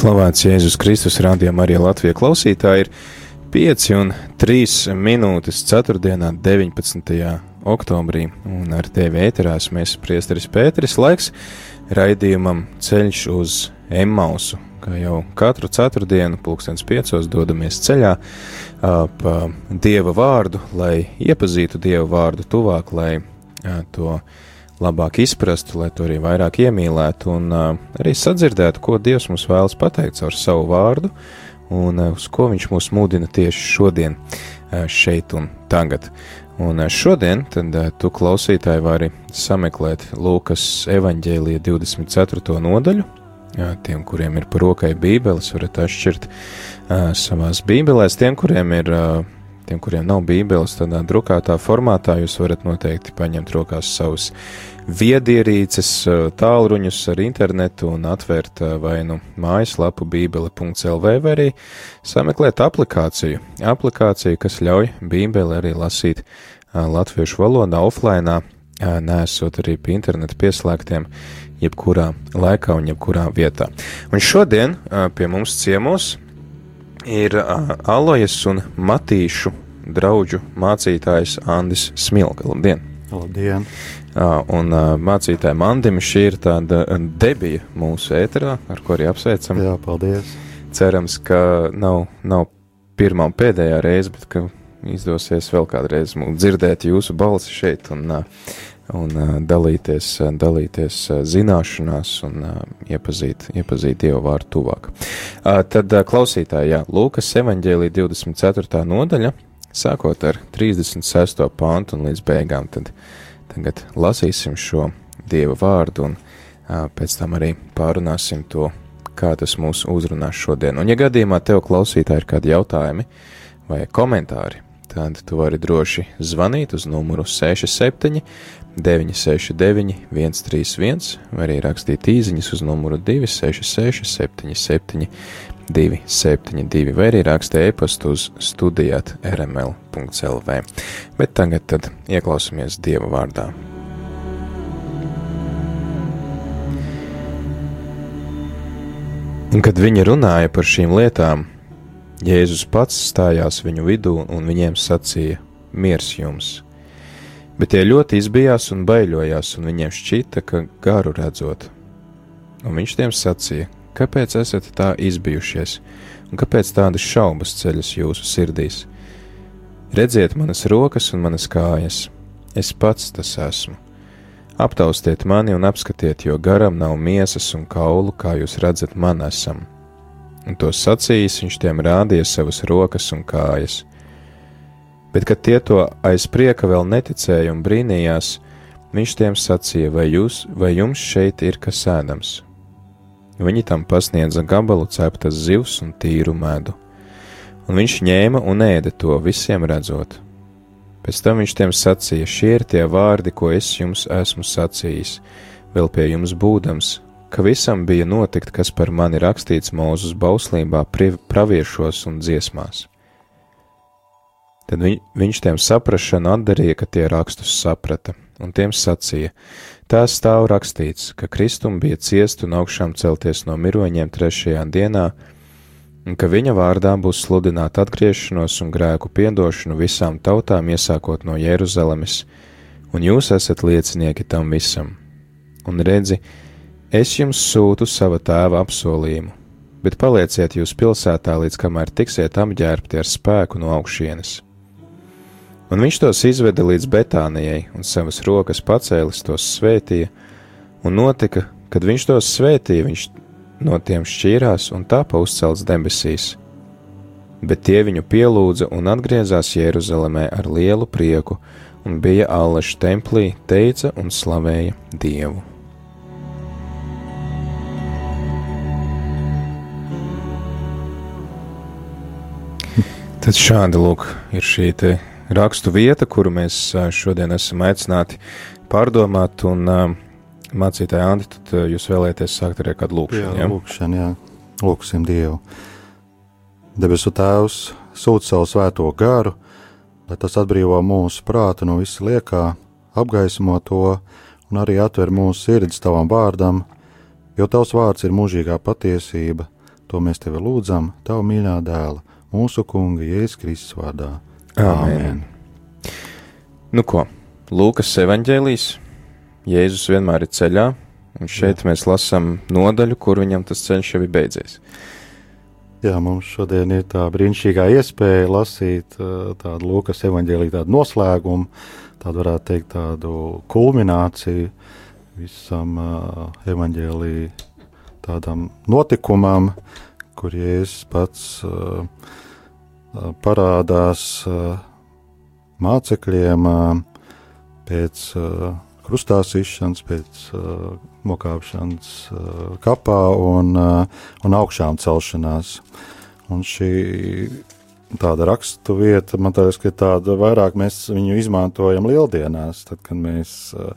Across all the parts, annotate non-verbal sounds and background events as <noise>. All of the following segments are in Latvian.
Slavēts Jēzus Kristus, rādījumā arī Latvijas klausītāji ir 5 un 3 minūtes 4. 19. oktobrī, un ar tevi ēterās mēs priesteris Pēteris laiks raidījumam ceļš uz Emmausu, kā jau katru ceturtdienu, pulkstens piecos, dodamies ceļā pa Dieva vārdu, lai iepazītu Dieva vārdu tuvāk, lai to labāk izprastu, lai to arī vairāk iemīlētu un uh, arī sadzirdētu, ko Dievs mums vēlas pateikt caur savu vārdu un uh, uz ko Viņš mūs mudina tieši šodien, uh, šeit un tagad. Un šodien tad tu klausītāji vari sameklēt Lūkas evaņģēlija 24. nodaļu. Tiem, kuriem ir par rokai bībeles, varat atšķirt uh, savās bībelēs. Tiem, kuriem ir uh, tiem, kuriem nav bībeles, tādā drukātā formātā, jūs varat noteikti paņemt rokās savus viedierīces, tālruņus ar internetu un atvērt vai nu mājaslapu bībele.lv vai arī sameklēt aplikāciju. Aplikāciju, kas ļauj bībeli arī lasīt latviešu valodā offline, nesot arī pie interneta pieslēgtiem jebkurā laikā un jebkurā vietā. Un šodien pie mums ciemos ir Alojas un Matīšu draugu mācītājs Andris Smilga. Labdien! Labdien! Un mācītājiem Andim šī ir tāda debija mūsu ēterā, ar ko arī apsveicam. Jā, paldies! Cerams, ka nav, nav pirmā un pēdējā reize, bet ka izdosies vēl kādreiz dzirdēt jūsu balsi šeit un, un dalīties, dalīties zināšanās un iepazīt, iepazīt Dievu vārdu tuvāk. Tad klausītāji, jā, Lūkas evaņģēlī 24. nodaļa, sākot ar 36. pāntu un līdz beigām, tad Tagad lasīsim šo Dieva vārdu un pēc tam arī pārunāsim to, kā tas mūs uzrunās šodien. Un, ja gadījumā tev klausītāji ir kādi jautājumi vai komentāri, tad tu vari droši zvanīt uz numuru 67 969 131 vai arī rakstīt īsiņas uz numuru 266 77 272 vai arī rakstīt e-pastu uz studijāt rml.lv. Bet tagad tad ieklausāmies Dieva vārdā. Un kad viņi runāja par šīm lietām, Jēzus pats stājās viņu vidū un viņiem sacīja: Miers jums! Bet tie ļoti izbijās un baidījās, un viņiem šķita, ka garu redzot. Un viņš tiem sacīja: Kāpēc esat tā izbijušies, un kāpēc tādas šaubas ceļas jūsu sirdīs? Redziet manas rokas un manas kājas, es pats tas esmu. Aptaustiet mani un apskatiet, jo garam nav miesas un kaulu, kā jūs redzat, man esam. Un to sacījis, viņš tiem rādīja savas rokas un kājas. Bet, kad tie to aiz prieka vēl neticēja un brīnījās, viņš tiem sacīja, vai, jūs, vai jums šeit ir kas ēdams? Viņi tam pasniedza gabalu ceptas zivs un tīru medu, un viņš ņēma un ēda to visiem redzot. Pēc tam viņš tiem sacīja: Šie ir tie vārdi, ko es jums esmu sacījis, vēl pie jums būdams, ka visam bija notikt, kas par mani rakstīts mūzes bauslībā, praviešos un dziesmās. Tad viņ, viņš tiem saprašanu atdarīja, ka tie rakstus saprata, un tiem sacīja: Tā stāv rakstīts, ka Kristum bija ciest un augšām celties no miroņiem trešajā dienā, un ka viņa vārdā būs sludināta atgriešanos un grēku piedošanu visām tautām, iesākot no Jeruzalemes, un jūs esat liecinieki tam visam. Un redzi, es jums sūtu sava tēva apsolījumu, bet palieciet jūs pilsētā, līdz kamēr tiksiet apģērbti ar spēku no augšienes Un viņš tos izveda līdz Betānijai, un savas rokas pacēlis tos svētīja, un notika, kad viņš tos svētīja, viņš no tiem šķīrās un tāpa uzcelts debesīs. Bet tie viņu pielūdza un atgriezās Jeruzalemē ar lielu prieku, un bija Allaša templī, teica un slavēja Dievu. Tad šāda lūk, ir šī rakstu vieta, kuru mēs šodien esam aicināti pārdomāt. Un, mācītāji, Andi, tad jūs vēlēties sākt ar kādu lūkšanu? Jā, ja? lūkšanu, jā. Lūksim Dievu. Debesu Tēvs, sūta savu svēto garu, lai tas atbrīvo mūsu prātu no visa liekā, apgaismo to un arī atver mūsu sirdis tavam vārdam, jo tavs vārds ir mūžīgā patiesība. To mēs tevi lūdzam, tavu mīļā dēla, mūsu kunga Jēzus Kristus vārdā. Āmen! Nu ko, Lūkas evanģēlijas, Jēzus vienmēr ir ceļā, un šeit Jā. mēs lasām nodaļu, kur viņam tas ceļš jau ir beidzies. Jā, mums šodien ir tā brīnišķīgā iespēja lasīt tādu Lūkas evanģēlīju, tādu noslēgumu, tādu varētu teikt, tādu kulmināciju visam uh, evanģēlīju tādam notikumam, kur Jēzus pats parādās mācekļiem pēc uh, krustā sišanas, pēc nokāpšanas kapā un, un augšām celšanās. Un šī tāda rakstu vieta, man liekas, ka tāda vairāk mēs viņu izmantojam lieldienās. Tad, kad mēs uh,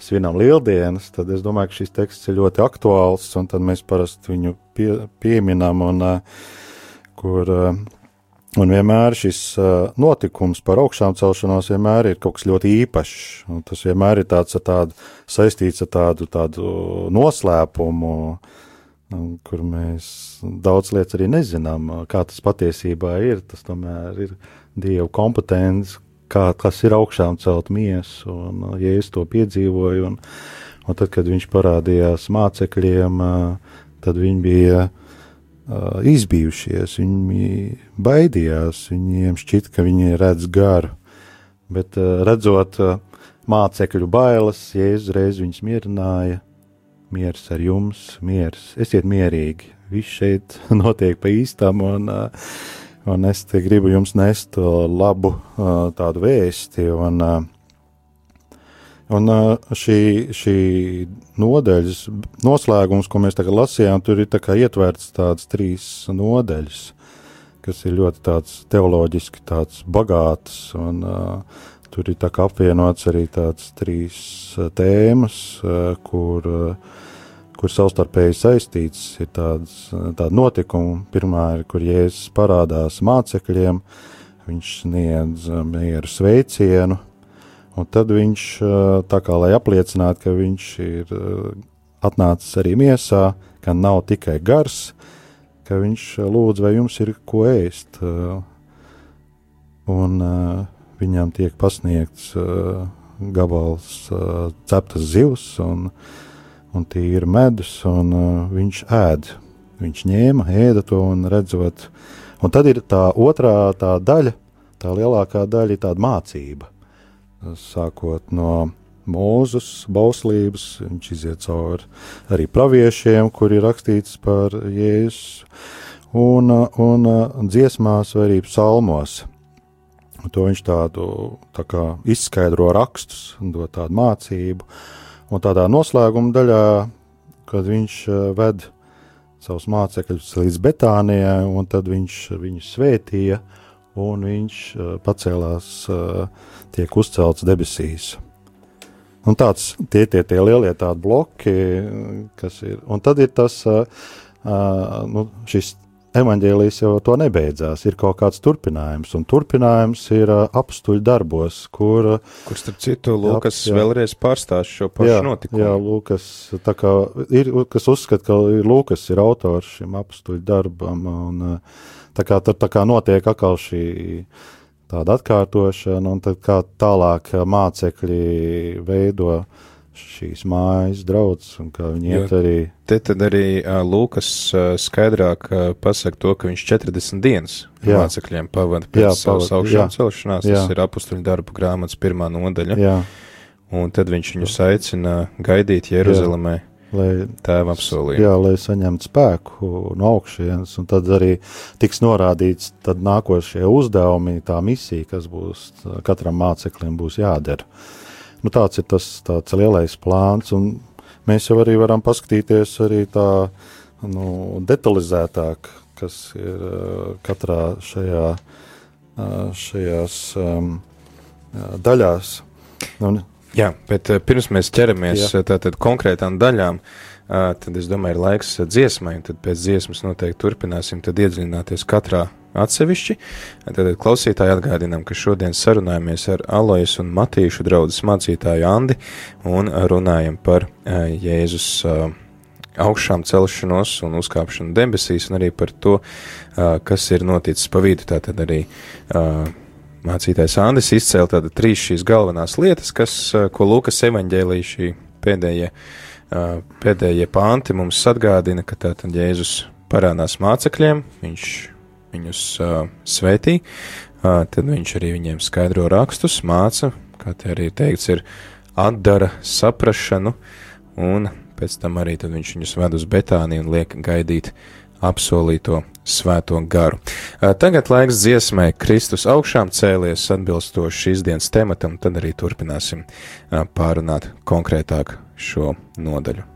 svinam lieldienas, tad es domāju, ka šis teksts ir ļoti aktuāls, un tad mēs parasti viņu pie, pieminam, un uh, kur uh, Un vienmēr šis uh, notikums par augšām celšanos vienmēr ir kaut kas ļoti īpašs. Tas vienmēr ir tāds, tādu, saistīts ar tādu, tādu noslēpumu, kur mēs daudz lietas arī nezinām, kā tas patiesībā ir. Tas tomēr ir Dieva kompetence, kā, kas ir augšām celt miesu, un ja es to piedzīvoju, un, un tad, kad viņš parādījās mācekļiem, tad viņi bija uh, izbijušies, viņi baidījās, viņiem šķita, ka viņi redz garu. Bet uh, redzot uh, mācekļu bailes, Jēzus reiz viņus mierināja. Mieres ar jums, mieres, esiet mierīgi. Viss šeit <laughs> notiek pa īstam, un, uh, un es te gribu jums nest labu tādu vēsti. Un, Un šī, šī nodaļas noslēgums, ko mēs tagad lasījām, tur ir tā ietverts tādas trīs nodaļas, kas ir ļoti teoloģiski tāds bagātas. Un, uh, tur ir apvienots arī tādas trīs tēmas, uh, kur, uh, kur savstarpēji saistīts ir tādas, tāda notikuma. Pirmā ir, kur Jēzus parādās mācekļiem, viņš sniedz mieru sveicienu Un tad viņš, tā kā lai apliecinātu, ka viņš ir atnācis arī miesā, ka nav tikai gars, ka viņš lūdz, vai jums ir ko ēst. Un viņam tiek pasniegts gabals ceptas zivs un, un tīra medus, un viņš ēd. Viņš ņēma, ēda to un redzot. Un tad ir tā otrā tā daļa, tā lielākā daļa ir tāda mācība sākot no mūzes, bauslības, viņš iziet cauri arī praviešiem, kur ir rakstīts par Jēzus, un, un dziesmās vai arī psalmos. To viņš tādu tā kā izskaidro rakstus, dod tādu mācību, un tādā noslēguma daļā, kad viņš ved savus mācekļus līdz Betānijai, un tad viņš viņus svētīja, un viņš pacēlās uh, tiek uzcelts debesīs. Un tāds, tie ir tie, tie lielie tādi bloki, kas ir. Un tad ir tas, uh, nu, šis evanģēlijs jau to nebeidzās. Ir kaut kāds turpinājums, un turpinājums ir uh, apstuļu darbos, kur. Kur starp citu Lūkas jā, jā. vēlreiz pārstāst šo pašu jā, notikumu. Jā, Lūkas, tā kā ir, kas uzskata, ka Lūkas ir autors šim apstuļu darbam, un tā kā tur tā kā notiek atkal šī tāda atkārtošana, un tad kā tālāk mācekļi veido šīs mājas draudzes, un kā viņi iet arī. Te tad arī Lūkas skaidrāk pasaka to, ka viņš 40 dienas jā. mācekļiem pavada pēc jā, savas augšām celšanās, jā. tas ir apustuļu darbu grāmatas pirmā nodaļa. Jā. Un tad viņš viņus aicina gaidīt Jeruzalemē. Jā lai tēvam apsolīja. Jā, lai saņemtu spēku no augšienes, un tad arī tiks norādīts tad nākošie uzdevumi, tā misija, kas būs katram māceklim būs jādara. Nu, tāds ir tas tāds lielais plāns, un mēs jau arī varam paskatīties arī tā nu, detalizētāk, kas ir katrā šajā šajās um, daļās. Un, Jā, bet pirms mēs ķeramies Jā. tātad konkrētām daļām, tad es domāju, ir laiks dziesmai, un tad pēc dziesmas noteikti turpināsim iedziļināties katrā atsevišķi. Tad klausītāji atgādinām, ka šodien sarunājamies ar Alojas un Matīšu draudzes mācītāju Andi un runājam par Jēzus augšām celšanos un uzkāpšanu debesīs, un arī par to, kas ir noticis pa vidu. Tātad arī mācītājs Andris izcēla tātad trīs šīs galvenās lietas, kas, ko Lūkas evaņģēlī šī pēdējie, pēdējie pānti mums atgādina, ka tātad Jēzus parādās mācekļiem, viņš viņus svētī, tad viņš arī viņiem skaidro rakstus, māca, kā te arī teikts, ir atdara saprašanu un pēc tam arī viņš viņus ved uz Betāniju un liek gaidīt apsolīto svēto garu. Tagad laiks dziesmai Kristus augšām cēlies atbilstoši šīs dienas tematam, tad arī turpināsim pārunāt konkrētāk šo nodaļu.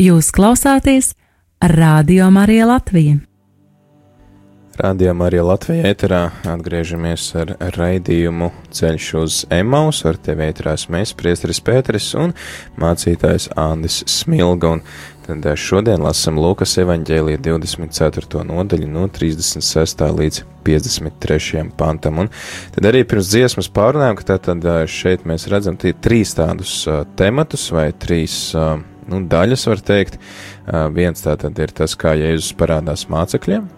Jūs klausāties Radio Marija Latvija. Rādījumā arī Latvijā ēterā atgriežamies ar raidījumu Ceļš uz Emaus. Ar tevi ēterā mēs, Priesteris Pēteris un mācītājs Andis Smilga. Un tad eh, šodien lasam Lūkas evaņģēlija 24. nodaļu no 36. līdz 53. pantam. Un tad arī pirms dziesmas pārunājām, ka tātad eh, šeit mēs redzam trīs tādus uh, tematus vai trīs uh, nu, daļas, var teikt. Viens tātad ir tas, kā Jēzus parādās mācekļiem,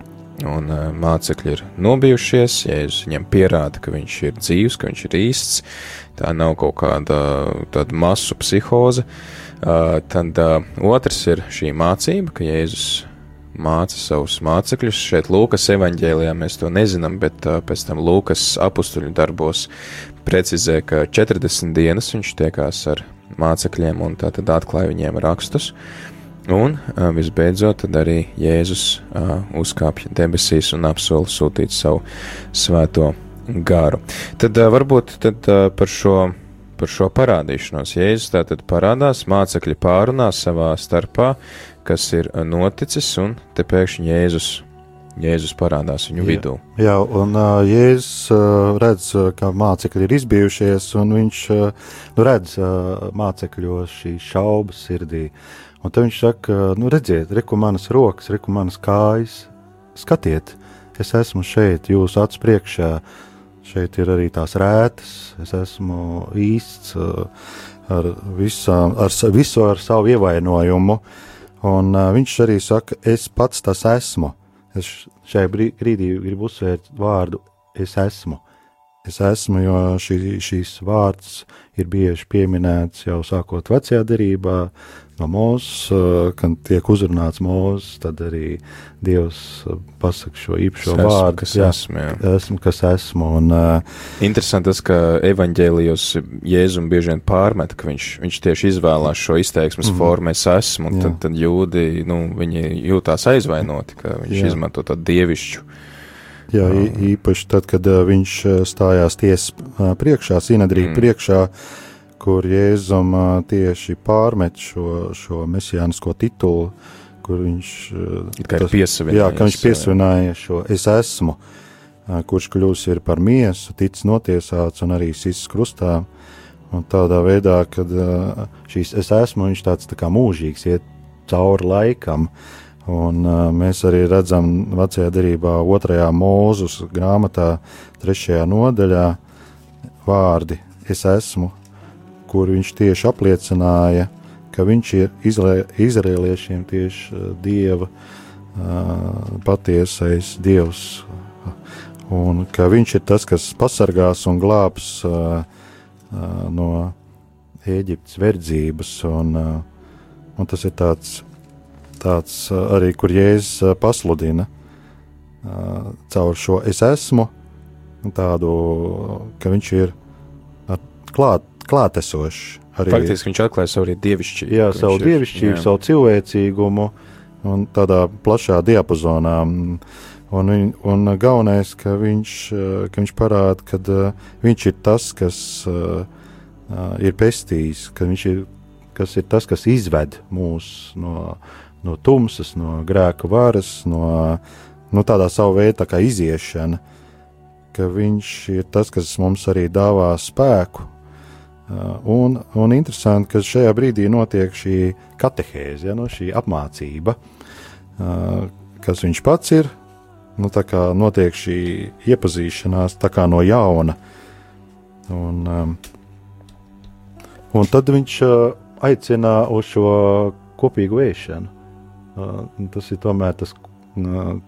un mācekļi ir nobijušies, Jēzus viņiem pierāda, ka viņš ir dzīves, ka viņš ir īsts, tā nav kaut kāda tāda masu psihoze. Tad otrs ir šī mācība, ka Jēzus māca savus mācekļus. Šeit Lūkas evanģēlijā mēs to nezinām, bet uh, pēc tam Lūkas apstuļu darbos precizē, ka 40 dienas viņš tiekās ar mācekļiem un tā tad atklāja viņiem rakstus. Un visbeidzot, tad arī Jēzus uzkāpj debesīs un apsola sūtīt savu svēto garu. Tad varbūt tad par šo, par šo parādīšanos Jēzus tātad parādās, mācekļi pārunās savā starpā, kas ir noticis, un te pēkšņi Jēzus Jēzus parādās viņu jā, vidū. Jā, un uh, Jēzus uh, redz, ka mācekļi ir izbijušies, un viņš uh, nu, redz uh, mācekļos šīs šaubas sirdī. Un tad viņš saka, nu, redziet, reku manas rokas, reku manas kājas, skatiet, es esmu šeit, jūsu acu priekšā. Šeit ir arī tās rētas, es esmu īsts ar, visām, ar visu ar savu ievainojumu. Un uh, viņš arī saka, es pats tas esmu. Es šajā brīdī gribu uzsvērt vārdu es esmu. Es esmu, jo šī, šīs vārds ir bieži pieminēts jau sākot vecajā derībā, no mūzes, eh, kad tiek uzrunāts mūzes, tad arī Dievs eh, pasaka šo īpašo esmu, vārdu, kas jā, esmu. Jā. Esmu, kas esmu. Un, uh, Interesanti tas, ka evaņģēlijos Jēzum bieži vien pārmet, ka viņš, viņš tieši izvēlās šo izteiksmes mm formu, es esmu, un jā. tad, tad jūdi, nu, viņi jūtās aizvainoti, ka viņš jā. izmanto tādu dievišķu. Jā, īpaši tad, kad uh, viņš stājās tiesas uh, priekšā, Sinadrī mm. priekšā, uh, kur Jēzum tieši pārmet šo, šo mesijānisko titulu, kur viņš tas, jā, ka viņš piesavināja šo es esmu, kurš kļūs ir par miesu, tic notiesāts un arī sists krustā. Un tādā veidā, kad šīs es esmu, viņš tāds tā kā mūžīgs, iet cauri laikam. Un, uh, mēs arī redzam vecajā derībā, otrajā mūzus grāmatā, trešajā nodaļā, vārdi: Es esmu, kur viņš tieši apliecināja, ka viņš ir izrēliešiem tieši uh, dieva uh, patiesais dievs, un ka viņš ir tas, kas pasargās un glābs uh, no Ēģiptes verdzības, un, un tas ir tāds, tāds arī, kur Jēzus pasludina caur šo es esmu, tādu, ka viņš ir klāt klātesošs. Arī, Faktiski viņš atklāja savu dievišķību. Jā, savu dievišķību, jā. savu cilvēcīgumu un tādā plašā diapazonā. Un, un galvenais, ka viņš, ka viņš parāda, ka uh, viņš ir tas, kas uh, ir pestījis, ka viņš ir, kas ir tas, kas izved mūs no, no tumsas, no grēka varas, no, no tādā savu veidu tā iziešana, ka viņš ir tas, kas mums arī dāvā spēku un, un interesanti, ka šajā brīdī notiek šī katehēze, ja, no šī apmācība, uh, kas viņš pats ir. Nu, tā kā notiek šī iepazīšanās no jauna. Un, um, un tad viņš uh, aicina uz šo kopīgu ēšanu. Tas ir tomēr tas,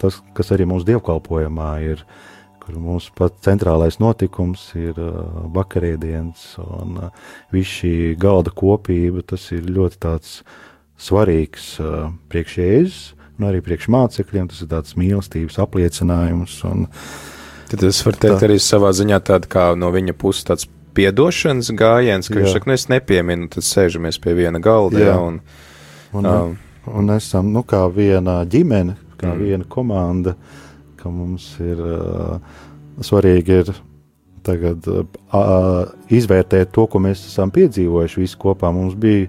tas kas arī mūsu dievkalpojumā ir uh, kur mūsu pats centrālais notikums ir uh, vakarēdienas un uh, viss šī galda kopība. Tas ir ļoti svarīgs uh, priekšējais, un arī priekšmācekļiem. Tas ir tāds mīlestības apliecinājums. Un, Tad es varu teikt tā, arī savā ziņā tādu kā no viņa puses tāds piedošanas gājiens, ka jā. viņš saka, nu es nepieminu, tad sēžamies pie viena galda. Jā. Jā, un, un, um, un esam nu, kā viena ģimene, kā mm. viena komanda. Uh, ka mums ir uh, svarīgi ir tagad uh, izvērtēt to, ko mēs esam piedzīvojuši visi kopā. Mums bija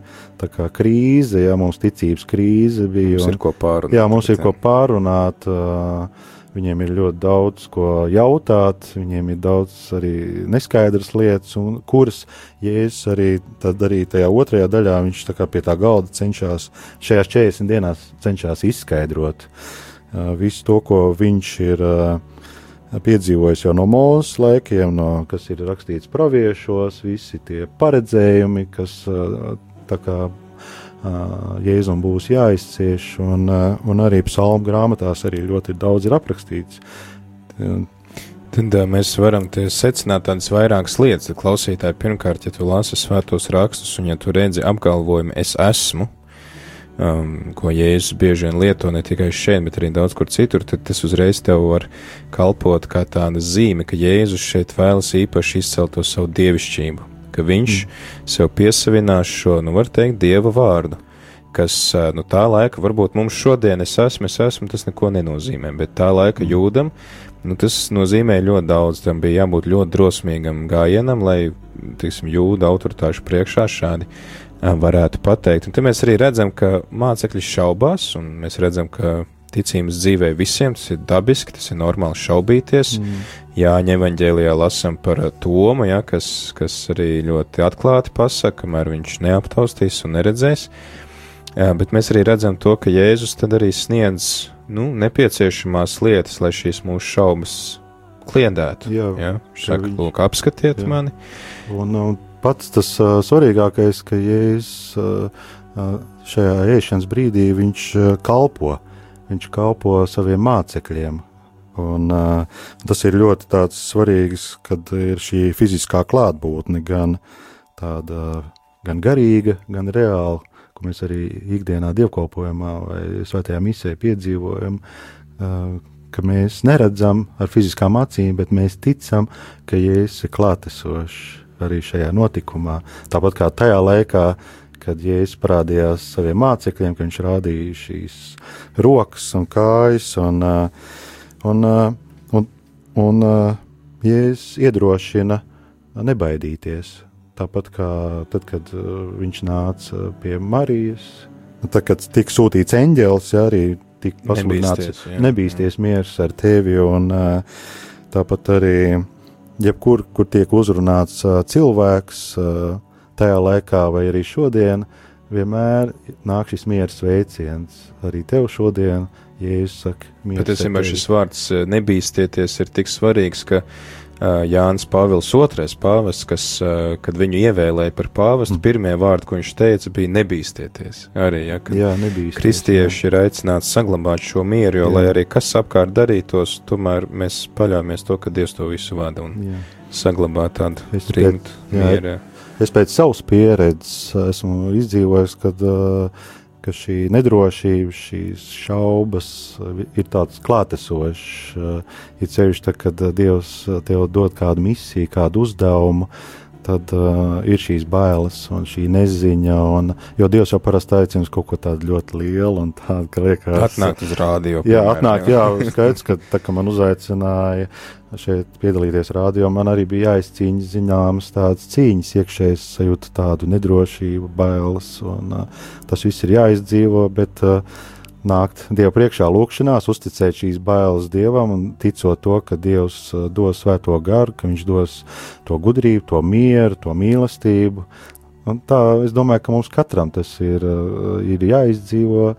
kā krīze, ja mums ticības krīze bija. Mums un, ir ko pārunāt. Jā, mums ir ko pārunāt. Uh, Viņiem ir ļoti daudz ko jautāt, viņiem ir daudz arī neskaidras lietas, un kuras Jēzus arī, arī tajā otrajā daļā, viņš tā pie tā galda cenšas šajās 40 dienās cenšas izskaidrot uh, visu to, ko viņš ir uh, piedzīvojis jau no mūsu laikiem, no, kas ir rakstīts praviešos, visi tie paredzējumi, kas uh, tā kā Jēzum būs jāizcieš, un, un arī psalmu grāmatās arī ļoti daudz ir aprakstīts. Tad mēs varam secināt tādas vairākas lietas. Klausītāji, pirmkārt, ja tu lasi svētos rakstus, un ja tu redzi apgalvojumu, es esmu, um, ko Jēzus bieži vien lieto ne tikai šeit, bet arī daudz kur citur, tad tas uzreiz tev var kalpot kā tāda zīme, ka Jēzus šeit vēlas īpaši izcelt to savu dievišķību ka viņš mm. sev piesavinās šo, nu, var teikt, dieva vārdu. Kas nu, tā laika, varbūt mums šodien es esmu, es esmu, tas neko nenozīmē, bet tā laika mm. jūdam, nu, tas nozīmē ļoti daudz. Tam bija jābūt ļoti drosmīgam gājienam, lai, tiksim, jūda autoritāšu priekšā šādi varētu pateikt. Un te mēs arī redzam, ka mācekļi šaubās, un mēs redzam, ka ticības dzīvē visiem tas ir dabiski, tas ir normāli šaubīties. Mm. Jāņa evaņģēlijā lasam par Tomu, ja, kas, kas arī ļoti atklāti pasaka, kamēr viņš neaptaustīs un neredzēs. Jā, bet mēs arī redzam to, ka Jēzus tad arī sniedz nu, nepieciešamās lietas, lai šīs mūsu šaubas kliedētu. Jā, jā, saka, lūk, apskatiet jā. mani. Un, un pats tas uh, svarīgākais, ka Jēzus uh, šajā ēšanas brīdī viņš uh, kalpo. Viņš kalpo saviem mācekļiem, Un, uh, tas ir ļoti svarīgs, kad ir šī fiziskā klātbūtne, gan tāda gan garīga, gan reāla, ko mēs arī ikdienā dievkalpojumā vai svētajā misē piedzīvojam. Uh, ka mēs neredzam ar fiziskām acīm, bet mēs ticam, ka Jēzus ir klātesošs arī šajā notikumā. Tāpat kā tajā laikā, kad Jēzus parādījās saviem mācekļiem, kad viņš rādīja šīs rokas un kājas. Un, uh, Un, uh, un, un uh, Jēzus iedrošina nebaidīties. Tāpat kā tad, kad viņš nāca pie Marijas, tad, kad tika sūtīts eņģēlis, ja, arī tika pasludināts, nebīsties miers ar tevi. Un, tāpat arī, jebkur, kur tiek uzrunāts cilvēks, tajā laikā vai arī šodien, vienmēr nāk šis miera sveiciens arī tev šodien Jēzus saka, mīlēt. Patiesībā šis vārds nebīstieties ir tik svarīgs, ka Jānis Pāvils II pāvests, kas, uh, kad viņu ievēlēja par pāvestu, mm. pirmie vārdi, ko viņš teica, bija nebīstieties. Arī, ja, jā, nebīsties, kristieši jā. ir aicināts saglabāt šo mieru, jo, jā. lai arī kas apkārt darītos, tomēr mēs paļāmies to, ka Dievs to visu vada un jā. saglabā tādu rimtu mieru. Es pēc savas pieredzes esmu izdzīvojis, kad uh, ka šī nedrošība, šīs šaubas uh, ir tāds klātesošs. Uh, ir ceļš, kad uh, Dievs tev dod kādu misiju, kādu uzdevumu, tad uh, ir šīs bailes un šī neziņa. Un, jo Dievs jau parasti aicina kaut ko tādu ļoti lielu un tādu, ka liekas, atnākt uz rādio. Jā, piemēram, atnākt, jā, skaidrs, ka tā kā man uzaicināja šeit piedalīties rādio, man arī bija jāizcīņas zināmas tādas cīņas, iekšējas sajūta tādu nedrošību, bailes, un uh, tas viss ir jāizdzīvo, bet uh, nākt Dieva priekšā, lūgšanās, uzticēt šīs bailes Dievam un ticot to, ka Dievs uh, dos svēto garu, ka Viņš dos to gudrību, to mieru, to mīlestību. Un tā es domāju, ka mums katram tas ir, uh, ir jāizdzīvo,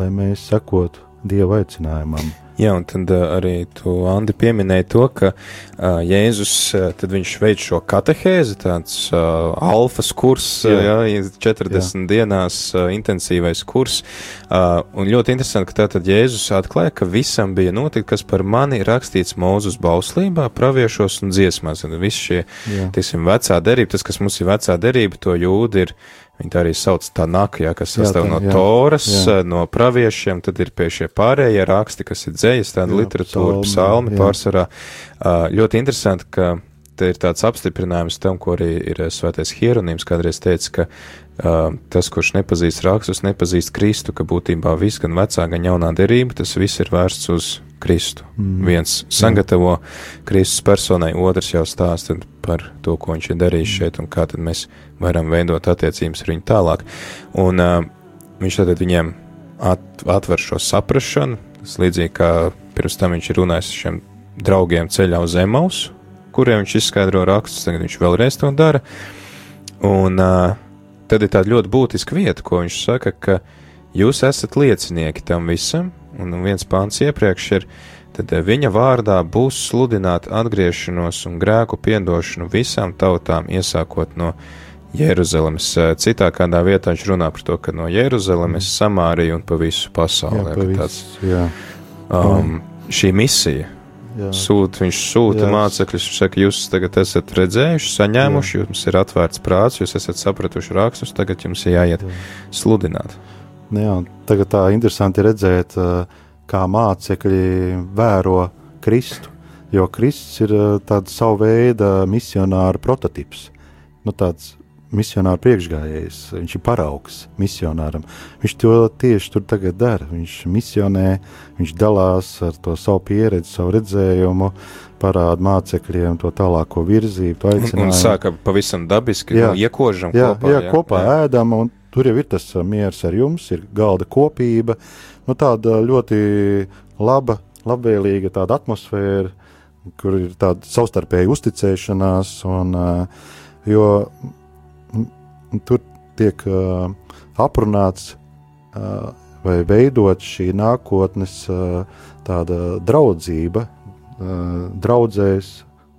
lai mēs sekotu Dieva aicinājumam. Jā, un tad uh, arī tu, Andi, pieminēji to, ka uh, Jēzus, uh, tad viņš veic šo katehēzi, tāds uh, alfas kurs, jā. Jā, 40 jā. dienās uh, intensīvais kurs, uh, un ļoti interesanti, ka tātad Jēzus atklāja, ka visam bija notikt, kas par mani rakstīts Mūzus bauslībā, praviešos un dziesmās, un visi šie, jā. tiesim, vecā derība, tas, kas mums ir vecā derība, to jūdi ir Viņi arī sauc tā nakja, kas sastāv no jā, toras, jā. no praviešiem, tad ir pie šie pārējie raksti, kas ir dzējas, tāda jā, literatūra, psalmi, pārsvarā. Ļoti interesanti, ka te ir tāds apstiprinājums tam, ko arī ir svētais Hieronīms kādreiz teica, ka uh, tas, kurš nepazīst rakstus, nepazīst Kristu, ka būtībā viss, gan vecā, gan jaunā derība, tas viss ir vērsts uz Kristu. Mm. Viens sagatavo mm. Kristus personai, otrs jau stāsta par to, ko viņš ir darījis mm. šeit un kā mēs varam veidot attiecības ar viņu tālāk. Un uh, viņš tad viņiem at, atver šo saprašanu, tas līdzīgi kā pirms tam viņš ir runājis ar šiem draugiem ceļā uz Emausu, kuriem viņš izskaidro rakstus, tagad viņš vēlreiz to dara. Un uh, tad ir tāda ļoti būtiska vieta, ko viņš saka, ka jūs esat liecinieki tam visam, un viens pāns iepriekš ir, tad viņa vārdā būs sludināta atgriešanos un grēku piedošanu visām tautām, iesākot no Jeruzalemes. Citā kādā vietā viņš runā par to, ka no Jeruzalemes mm. samārija un pa visu pasauli. Jā, pa visu, tāds, jā. Um, šī misija. Jā. Sūt, viņš sūta jā. mācekļus, viņš saka, jūs tagad esat redzējuši, saņēmuši, jā. jums ir atvērts prāts, jūs esat sapratuši rakstus, tagad jums ir jāiet jā. sludināt. Jā, tagad tā interesanti redzēt, kā mācekļi vēro Kristu, jo Kristus ir tāds savu veidu misionāra prototyps. Nu, tāds misionāra priekšgājējs, viņš ir paraugs misionāram. Viņš to tieši tur tagad dara. Viņš misionē, viņš dalās ar to savu pieredzi, savu redzējumu, parāda mācekļiem to tālāko virzību, to aicinājumu. Un sāka pavisam dabiski, jā, nu, iekožam jā, kopā. Jā, jā, kopā jā. ēdam, un tur jau ir tas miers ar jums, ir galda kopība, nu tāda ļoti laba, labvēlīga tāda atmosfēra, kur ir tāda savstarpēja uzticēšanās, un, jo tur tiek uh, aprunāts vai veidot šī nākotnes tāda draudzība, draudzēs,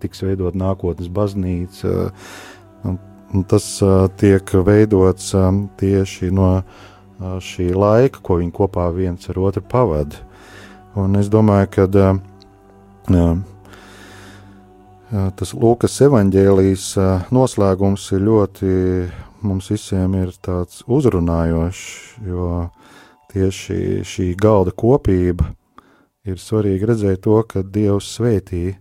tiks veidot nākotnes baznīca. Un tas tiek veidots tieši no šī laika, ko viņi kopā viens ar otru pavada. Un es domāju, ka tas Lūkas evanģēlijas noslēgums ir ļoti mums visiem ir tāds uzrunājošs, jo tieši šī galda kopība ir svarīgi redzēt to, ka Dievs svētī.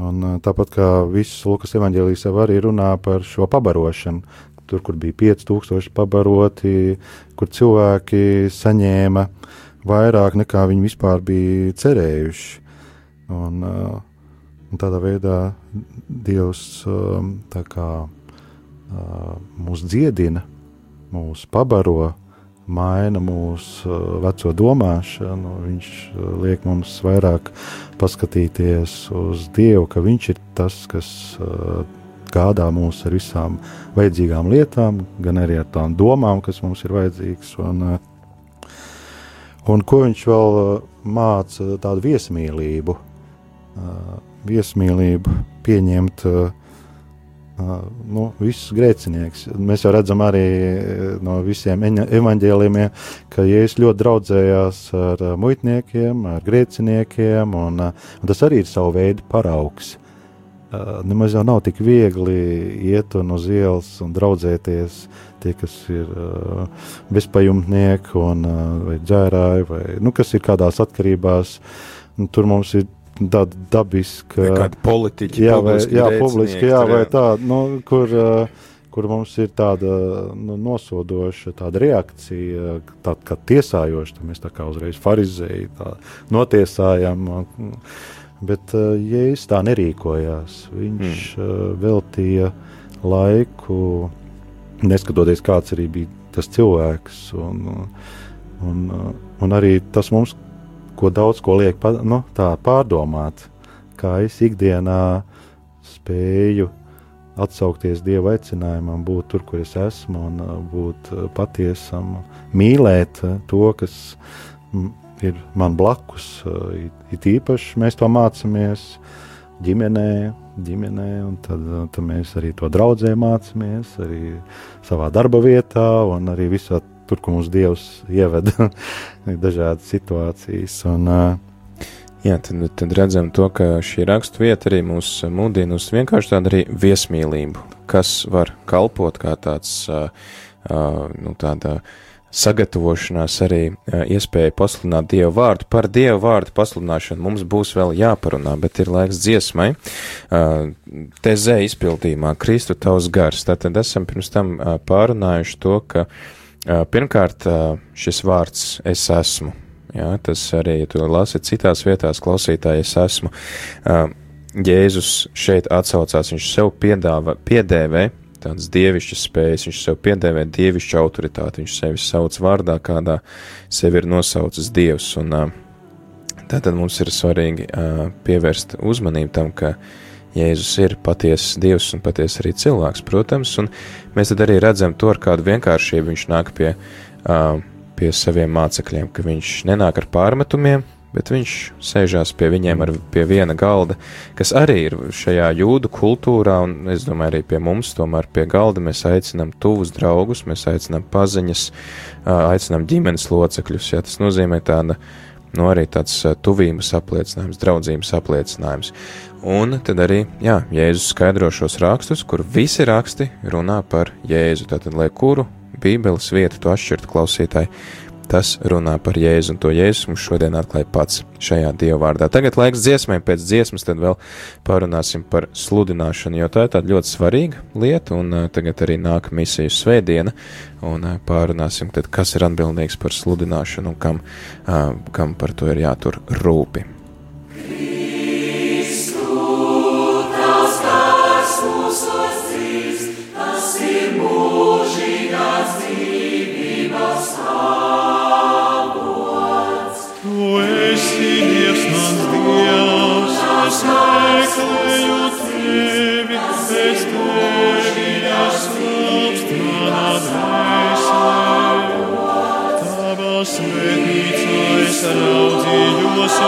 Un tāpat kā viss Lukas evanģēlijas jau arī runā par šo pabarošanu, tur, kur bija 5000 pabaroti, kur cilvēki saņēma vairāk nekā viņi vispār bija cerējuši. Un, un tādā veidā Dievs tā kā mūs dziedina, mūs pabaro, maina mūsu veco domāšanu. Viņš liek mums vairāk paskatīties uz Dievu, ka Viņš ir tas, kas gādā mūs ar visām vajadzīgām lietām, gan arī ar tām domām, kas mums ir vajadzīgas. Un, un ko viņš vēl māca, tādu viesmīlību, viesmīlību pieņemt nu, visus grēcinieks. Mēs jau redzam arī no visiem evaņģēlījumiem, ka Jēzus ļoti draudzējās ar muitniekiem, ar grēciniekiem, un, un tas arī ir savu veidu paraugs. Nemaz jau nav tik viegli iet un uz ielas un draudzēties tie, kas ir uh, bezpajumtnieki un uh, vai dzērāji, vai nu, kas ir kādās atkarībās. Tur mums ir tāda dabiska. Kāda politiķa, jā, vai, jā, publiski, jā, vai tāda, nu, kur, kur mums ir tāda nu, nosodoša tāda reakcija, tāda kā tiesājoša, tad mēs tā kā uzreiz farizēji tā notiesājam. Bet Jēzus tā nerīkojās. Viņš mm. veltīja laiku, neskatoties kāds arī bija tas cilvēks. Un, un, un arī tas mums ko daudz ko liek nu, pārdomāt, kā es ikdienā spēju atsaukties Dieva aicinājumam, būt tur, kur es esmu, un uh, būt uh, patiesam, mīlēt uh, to, kas ir man blakus. It īpaši mēs to mācāmies ģimenē, ģimenē un tad, tad mēs arī to draudzē mācāmies, arī savā darba vietā un arī visā tur, kur mums Dievs ieveda <laughs> dažādas situācijas. Un, Jā, tad, tad redzam to, ka šī raksturvieta arī mūs mudina uz vienkārši tādu arī viesmīlību, kas var kalpot kā tāds, uh, uh, nu, tāda sagatavošanās arī uh, iespēja pasludināt Dievu vārdu. Par Dievu vārdu pasludināšanu mums būs vēl jāparunā, bet ir laiks dziesmai. Uh, Tezē izpildījumā Kristu tavs gars. Tātad esam pirms tam uh, pārunājuši to, ka uh, Pirmkārt, šis vārds es esmu. Jā, tas arī, ja tu lasi citās vietās, klausītāji, es esmu. Jēzus šeit atsaucās, viņš sev piedāvā, piedēvē tādas dievišķas spējas, viņš sev piedēvē dievišķu autoritāti, viņš sevi sauc vārdā, kādā sevi ir nosaucis Dievs. Un, Tātad mums ir svarīgi pievērst uzmanību tam, ka Jēzus ir patiesas Dievs un patiesas arī cilvēks, protams, un mēs tad arī redzam to, ar kādu vienkāršību viņš nāk pie, uh, pie saviem mācekļiem, ka viņš nenāk ar pārmetumiem, bet viņš sēžās pie viņiem ar pie viena galda, kas arī ir šajā jūdu kultūrā, un es domāju, arī pie mums, tomēr pie galda mēs aicinām tuvus draugus, mēs aicinām paziņas, aicinām ģimenes locekļus, ja tas nozīmē tāda, nu arī tāds tuvības apliecinājums, draudzības apliecinājums. Un tad arī, jā, Jēzus skaidro šos rakstus, kur visi raksti runā par Jēzu, tātad, lai kuru Bībeles vietu tu atšķirtu klausītāji, tas runā par Jēzu, un to Jēzus mums šodien atklāja pats šajā Dieva vārdā. Tagad laiks dziesmai, pēc dziesmas tad vēl parunāsim par sludināšanu, jo tā ir tāda ļoti svarīga lieta, un tagad arī nāk misiju svētdiena, un pārunāsim tad, kas ir atbildīgs par sludināšanu un kam, kam par to ir jātur rūpi. raudzījos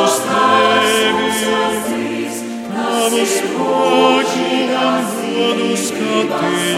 uz tevi, tavu spēku un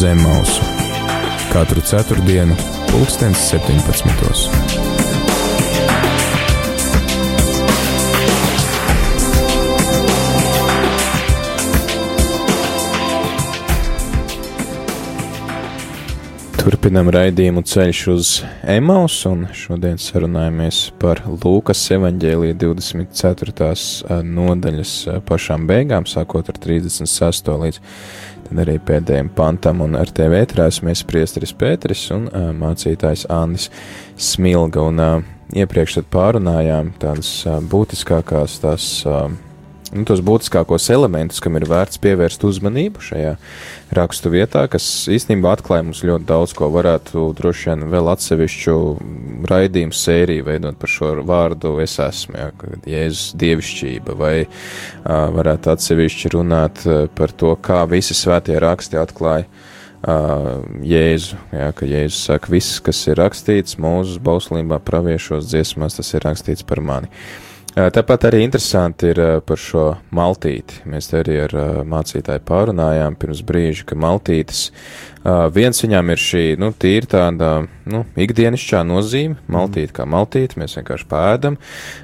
zem mausu katru ceturtdienu, pulkstens 17. Turpinam raidījumu ceļš uz Emaus, un šodien sarunājamies par Lūkas evaņģēlīja 24. nodaļas pašām beigām, sākot ar 36. līdz tad arī pēdējiem pantam, un ar tevi ētrāsimies priesteris Pēteris un mācītājs Andis Smilga, un iepriekš tad pārunājām tādas būtiskākās tās nu, tos būtiskākos elementus, kam ir vērts pievērst uzmanību šajā rakstu vietā, kas īstenībā atklāja mums ļoti daudz, ko varētu droši vien vēl atsevišķu raidījumu sēriju veidot par šo vārdu es esmu, jā, Jēzus dievišķība, vai uh, varētu atsevišķi runāt par to, kā visi svētie raksti atklāja Uh, Jēzu, jā, ka Jēzus saka, viss, kas ir rakstīts mūsu bauslībā, praviešos dziesmās, tas ir rakstīts par mani. Uh, Tāpat arī interesanti ir par šo maltīti. Mēs te arī ar mācītāju pārunājām pirms brīža, ka maltītes viens viņām ir šī, nu, tīri tāda, nu, ikdienišķā nozīme, maltīte kā maltīte, mēs vienkārši pēdam,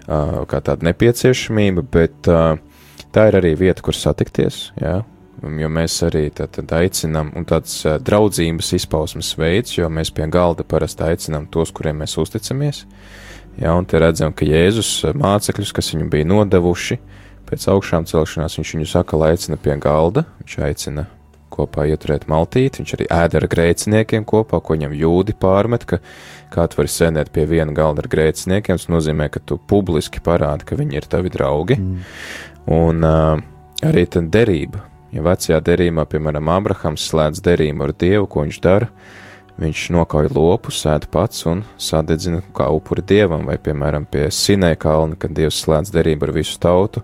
kā tāda nepieciešamība, bet tā ir arī vieta, kur satikties, jā, jo mēs arī tad, tad aicinām, un tāds draudzības izpausmes veids, jo mēs pie galda parasti aicinām tos, kuriem mēs uzticamies. Ja, un te redzam, ka Jēzus eh, mācekļus, kas viņu bija nodevuši pēc augšām celšanās, viņš viņus atkal aicina pie galda, viņš aicina kopā ieturēt maltīti, viņš arī ēda ar grēciniekiem kopā, ko viņam jūdi pārmet, ka kā tu vari sēdēt pie viena galda ar grēciniekiem, tas nozīmē, ka tu publiski parādi, ka viņi ir tavi draugi. Mm. Un uh, arī tad derība, ja vecajā derībā, piemēram, Abrahams slēdz derību ar Dievu, ko viņš dara, uh, Viņš nokauj lopu, sēž pats un sadedzina kā upuri dievam, vai, piemēram, pie Sinē kalna, kad dievs slēdz derību ar visu tautu,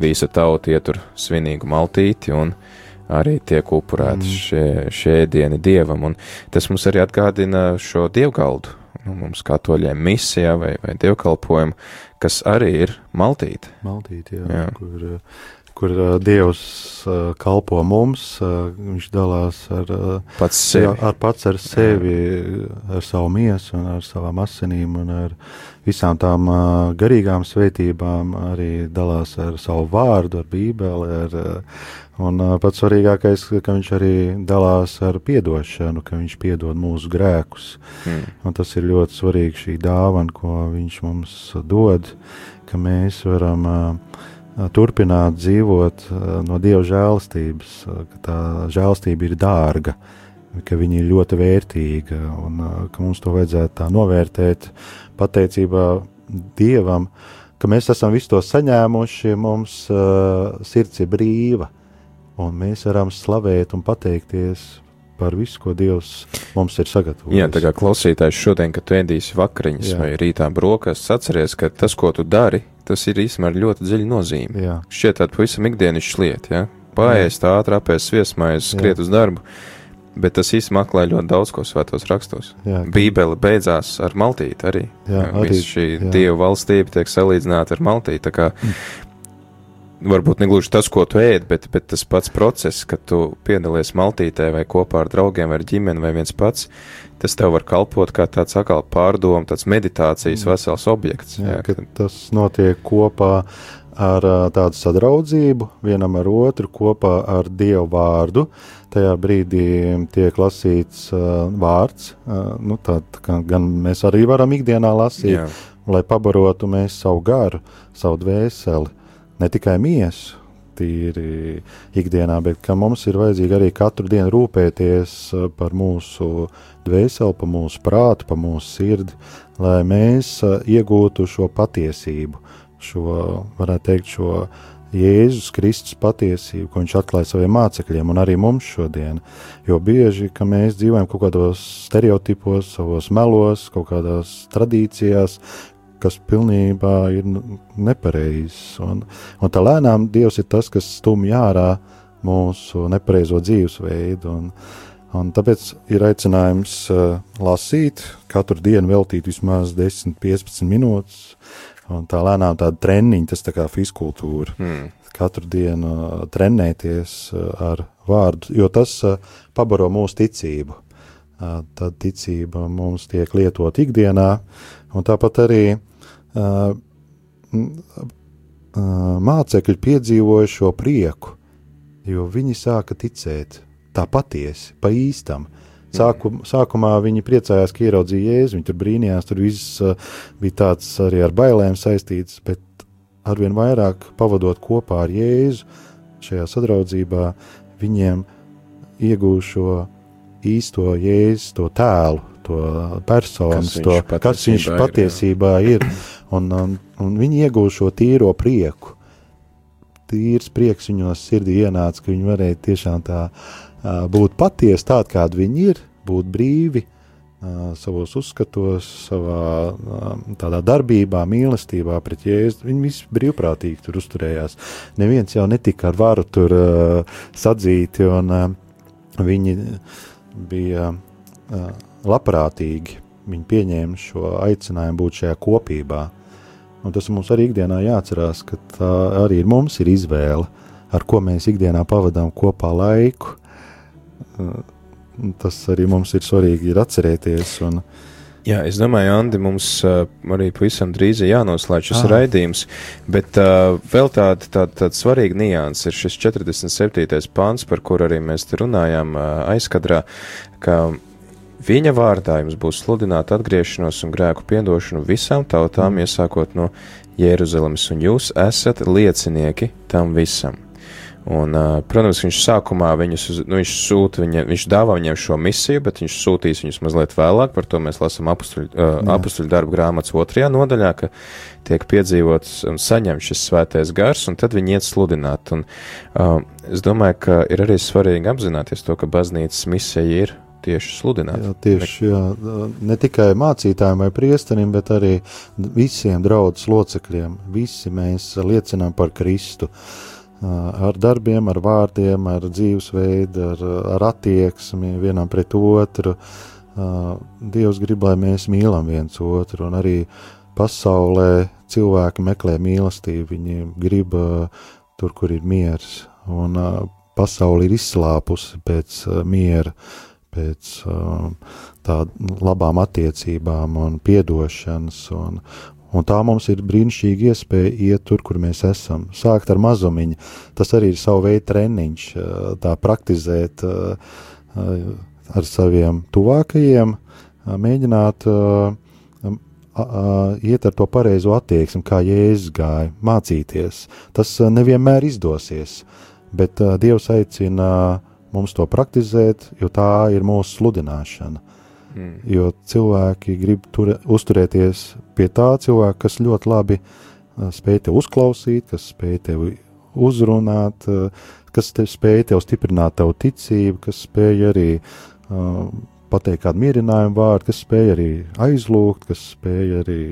visa tauta ietur svinīgu maltīti un arī tiek upurēti mm. šie, šie dieni dievam, un tas mums arī atgādina šo dievgaldu, nu, mums katoļiem misijā vai, vai dievkalpojumu, kas arī ir maltīte. Maltīte, jā, jā. kur kur uh, Dievs uh, kalpo mums, uh, viņš dalās ar pats sevi, jā, ar, pats ar, sevi ar savu miesu ar savām asinīm un ar visām tām garīgām svētībām, arī dalās ar savu vārdu, ar bībeli, ar, un pats svarīgākais, ka viņš arī dalās ar piedošanu, ka viņš piedod mūsu grēkus, mm. un tas ir ļoti svarīgi šī dāvana, ko viņš mums dod, ka mēs varam uh, turpināt dzīvot no Dieva žēlastības, ka tā žēlastība ir dārga, ka viņa ir ļoti vērtīga un ka mums to vajadzētu tā novērtēt pateicībā Dievam, ka mēs esam visu to saņēmuši, mums uh, sirds ir brīva un mēs varam slavēt un pateikties par visu, ko Dievs mums ir sagatavojis. Jā, tā kā klausītājs šodien, kad tu ēdīsi vakariņas Jā. vai rītā brokastis, atceries, ka tas, ko tu dari, tas ir īstenībā ļoti dziļa nozīme. Jā. Šķiet tāda pavisam ikdienišķa lieta, ja? Paēst ātri, apēst sviesmaizi, skriet uz darbu. Bet tas īstenībā atklāja ļoti daudz ko svētos rakstos. Jā, ka... Bībele beidzās ar maltīti arī. Jā, arī Viss šī jā. dievu valstība tiek salīdzināta ar maltīti. Tā kā mm varbūt ne gluži tas, ko tu ēd, bet, bet tas pats process, kad tu piedalies maltītē vai kopā ar draugiem ar ģimeni vai viens pats, tas tev var kalpot kā tāds atkal pārdomu, tāds meditācijas mm. vesels objekts. Jā, jā, ka tas notiek kopā ar tādu sadraudzību vienam ar otru, kopā ar Dievu vārdu. Tajā brīdī tiek lasīts uh, vārds, uh, nu, tād, gan mēs arī varam ikdienā lasīt, Jā. lai pabarotu mēs savu garu, savu dvēseli ne tikai miesu, tīri ikdienā, bet ka mums ir vajadzīgi arī katru dienu rūpēties uh, par mūsu dvēseli, par mūsu prātu, par mūsu sirdi, lai mēs uh, iegūtu šo patiesību, šo, varētu teikt, šo Jēzus Kristus patiesību, ko viņš atklāja saviem mācekļiem un arī mums šodien. Jo bieži, mēs dzīvojam kaut kādos stereotipos, savos melos, kaut kādās tradīcijās, kas pilnībā ir nepareizs. Un, un tā lēnām Dievs ir tas, kas stumj ārā mūsu nepareizo dzīvesveidu. Un, un tāpēc ir aicinājums uh, lasīt, katru dienu veltīt vismaz 10-15 minūtes. Un tā lēnām tāda treniņa, tas tā kā fizkultūra. Mm. Katru dienu uh, trenēties uh, ar vārdu, jo tas uh, pabaro mūsu ticību. Uh, tad ticība mums tiek lietot ikdienā, un tāpat arī uh, mācekļi piedzīvoja šo prieku, jo viņi sāka ticēt. Tā patiesi, pa īstam, Sāku, sākumā viņi priecājās, ka ieraudzīja jēzu, viņi tur brīnījās, tur viss uh, bija tāds arī ar bailēm saistīts, bet arvien vairāk pavadot kopā ar jēzu šajā sadraudzībā, viņiem iegūst šo īsto jēzus, to tēlu, to personas, Kas viņš to, kas viņš ir, patiesībā ir. Un, un, un viņi iegūst šo tīro prieku. Tīrs prieks viņos sirdī ienāca, ka viņi varēja tiešām tā ā, būt patiesi tādi, kādi viņi ir, būt brīvi ā, savos uzskatos, savā ā, tādā darbībā, mīlestībā pret jēzu. Viņi visi brīvprātīgi tur uzturējās. Neviens jau netika ar varu tur ā, sadzīti, un ā, viņi bija labprātīgi. Viņi pieņēma šo aicinājumu būt šajā kopībā. Un tas mums arī ikdienā jāatcerās, ka tā arī ir mums ir izvēle, ar ko mēs ikdienā pavadām kopā laiku. Uh, Tas arī mums ir svarīgi ir atcerēties. Un, Jā, es domāju, Andi, mums uh, arī pavisam drīz ir jānoslēdz šis Ah. raidījums, bet uh, vēl tāda, tāda, tāda svarīga nianses ir šis 47. pāns, par kur arī mēs runājām uh, aizkadrā, ka viņa vārdā jums būs sludināta atgriešanos un grēku piedošanu visām tautām, iesākot no Jeruzalemes, un jūs esat liecinieki tam visam. Un, protams, viņš sākumā viņus, nu, viņš sūta, viņa, viņš dāvā viņiem šo misiju, bet viņš sūtīs viņus mazliet vēlāk. Par to mēs lasām apustuļu, uh, darbu grāmatas otrajā nodaļā, ka tiek piedzīvots un saņemts šis svētais gars, un tad viņi iet sludināt. Un, uh, es domāju, ka ir arī svarīgi apzināties to, ka baznīcas misija ir tieši sludināt. jā, tieši jā, ne tikai mācītājiem vai priesterim, bet arī visiem draudzes locekļiem. Visi mēs liecinām par Kristu. Uh, Ar darbiem, ar vārdiem, ar dzīvesveidu, ar, ar attieksmi vienam pret otru. Uh, Dievs grib, lai mēs mīlam viens otru, un arī pasaulē cilvēki meklē mīlestību. Viņi grib uh, tur, kur ir miers, un uh, pasaule ir izslāpusi pēc uh, miera, pēc uh, tādām labām attiecībām un piedošanas. Un, un tā mums ir brīnišķīga iespēja iet tur, kur mēs esam. Sākt ar mazumiņu, tas arī ir savu veidu treniņš, uh, tā praktizēt uh, uh, ar saviem tuvākajiem, mēģināt um, iet ar to pareizo attieksmi, kā Jēzus gāja, mācīties. Tas nevienmēr izdosies, bet Dievs aicina mums to praktizēt, jo tā ir mūsu sludināšana. Mm. Jo cilvēki grib tur, uzturēties pie tā cilvēka, kas ļoti labi spēj te uzklausīt, kas spēj tevi uzrunāt, kas te spēj tev stiprināt tavu ticību, kas spēj arī uh, pateikt kādu mierinājumu vārdu, kas spēj arī aizlūgt, kas spēj arī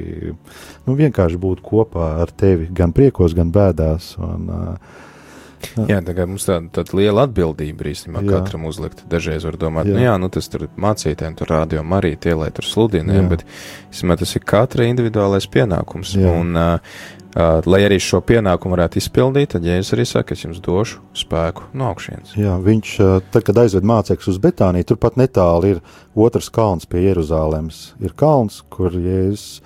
nu, vienkārši būt kopā ar tevi gan priekos, gan bēdās. Un, uh, Jā, tagad mums tāda, tāda liela atbildība īstenībā Jā. katram uzlikt. Dažreiz var domāt, Jā. jā. nu jā, nu tas tur mācītājiem, tur rādio arī tie, lai tur sludina, jā. Jā. bet īstenībā tas ir katra individuālais pienākums. Jā. Un, uh, uh, lai arī šo pienākumu varētu izpildīt, tad Jēzus arī saka, es jums došu spēku no augšienes. Jā, viņš, tad, kad aizved mācekļus uz Betāniju, turpat netālu ir otrs kalns pie Jeruzalemes. Ir kalns, kur Jēzus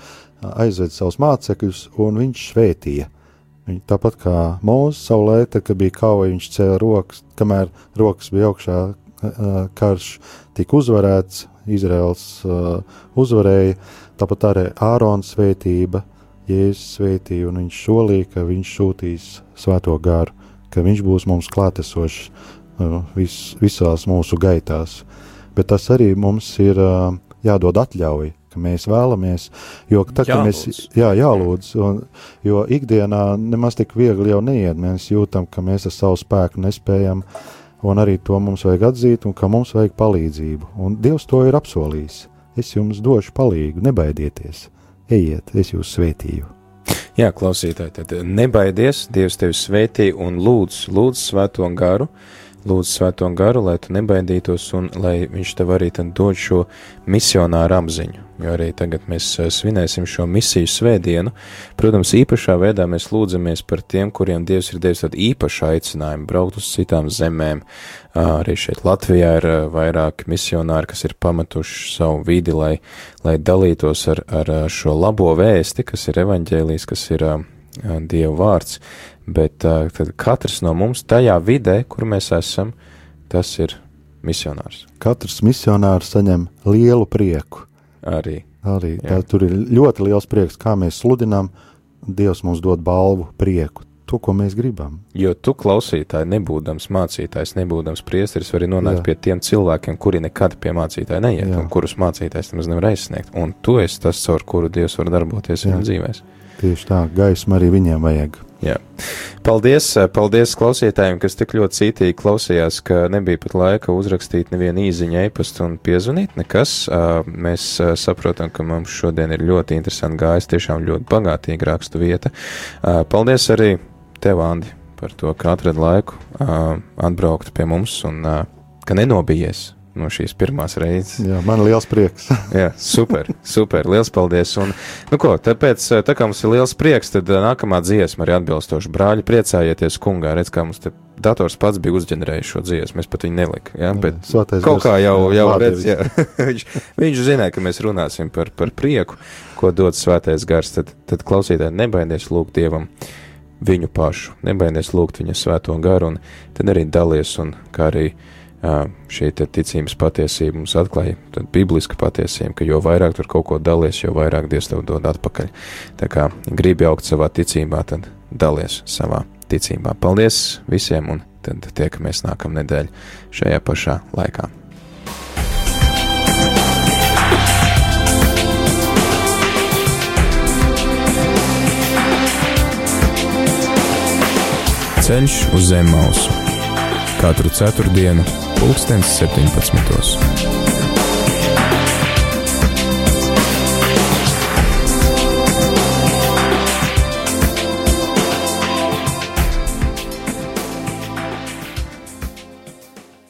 aizved savus mācekļus, un viņš svētīja. Tāpat kā savulaik, tad, kad bija kauja, viņš cēla rokas, kamēr rokas bija augšā, karš tika uzvarēts, Izraels uzvarēja, tāpat arī Ārona svētība, Jēzus svētīja, un viņš solīja, ka viņš sūtīs svēto garu, ka viņš būs mums klātesošs vis, visās mūsu gaitās. Bet tas arī mums ir jādod atļauja, ka mēs vēlamies, jo kad mēs Jālūdz. jā, jālūdz, un, jo ikdienā nemaz tik viegli jau neiet, mēs jūtam, ka mēs ar savu spēku nespējam, un arī to mums vajag atzīt, un ka mums vajag palīdzību, un Dievs to ir apsolījis. Es jums došu palīdzību, nebaidieties, ejiet, es jūs svētīju. Jā, klausītāji, tad nebaidies, Dievs tevi svētī un lūdz, lūdz svēto garu, lūdz svēto garu, lai tu nebaidītos un lai viņš tev arī dod šo misionāru apziņu. Jo arī tagad mēs eh, svinēsim šo misiju svētdienu. Protams, īpašā veidā mēs lūdzamies par tiem, kuriem Dievs ir devis tādu īpašu aicinājumu braukt uz citām zemēm. Arī šeit Latvijā ir vairāki misionāri, kas ir pametuši savu vidi, lai, lai dalītos ar, ar šo labo vēsti, kas ir evaņģēlijs, kas ir Dieva vārds. Bet katrs no mums tajā vidē, kur mēs esam, tas ir misionārs. Katrs misionārs saņem lielu prieku. Arī. Arī Jā. tā, tur ir ļoti liels prieks, kā mēs sludinām. Dievs mums dod balvu, prieku, to, ko mēs gribam. Jo tu klausītāji, nebūdams mācītājs, nebūdams priesteris, vari nonākt Jā. pie tiem cilvēkiem, kuri nekad pie mācītāja neiet, Jā. un kurus mācītājs nemaz nevar aizsniegt. Un tu esi tas, caur kuru Dievs var darboties Jā. viņu dzīvēs. Tieši tā, gaisma arī viņiem vajag. Jā. Paldies, paldies klausītājiem, kas tik ļoti cītīgi klausījās, ka nebija pat laika uzrakstīt nevienu īziņu, e-pastu un piezvanīt. Nekas. Mēs saprotam, ka mums šodien ir ļoti interesanti gājis, tiešām ļoti bagātīga rakstu vieta. Paldies arī tev, Andi, par to, ka atradi laiku atbraukt pie mums un ka nenobijies no šīs pirmās reizes. Jā, man liels prieks. <laughs> Jā, super, super, liels paldies. Un, nu ko, tāpēc, eh, tā kā mums ir liels prieks, tad eh, nākamā dziesma arī atbilstoši. Brāļi, priecājieties kungā, redz, kā mums te dators pats bija uzģenerējis šo dziesmu, mēs pat viņu nelikām. Ja? Bet Svētais kaut kā jau, jau redz, jā. <laughs> viņš, viņš zināja, ka mēs runāsim par, par prieku, ko dod svētais gars. Tad, tad klausītāji, nebaidies lūgt Dievam viņu pašu, nebaidies lūgt viņa svēto garu, un tad arī dalies, un kā arī ā, šī ticības patiesība mums atklāja, tad bibliska patiesība, ka jo vairāk tur kaut ko dalies, jo vairāk Dievs tev dod atpakaļ. Tā kā gribi augt savā ticībā, tad dalies savā ticībā. Paldies visiem, un tad tiekamies nākamnedēļ šajā pašā laikā. Ceļš uz zem mausu katru ceturtdienu, pulkstens 17.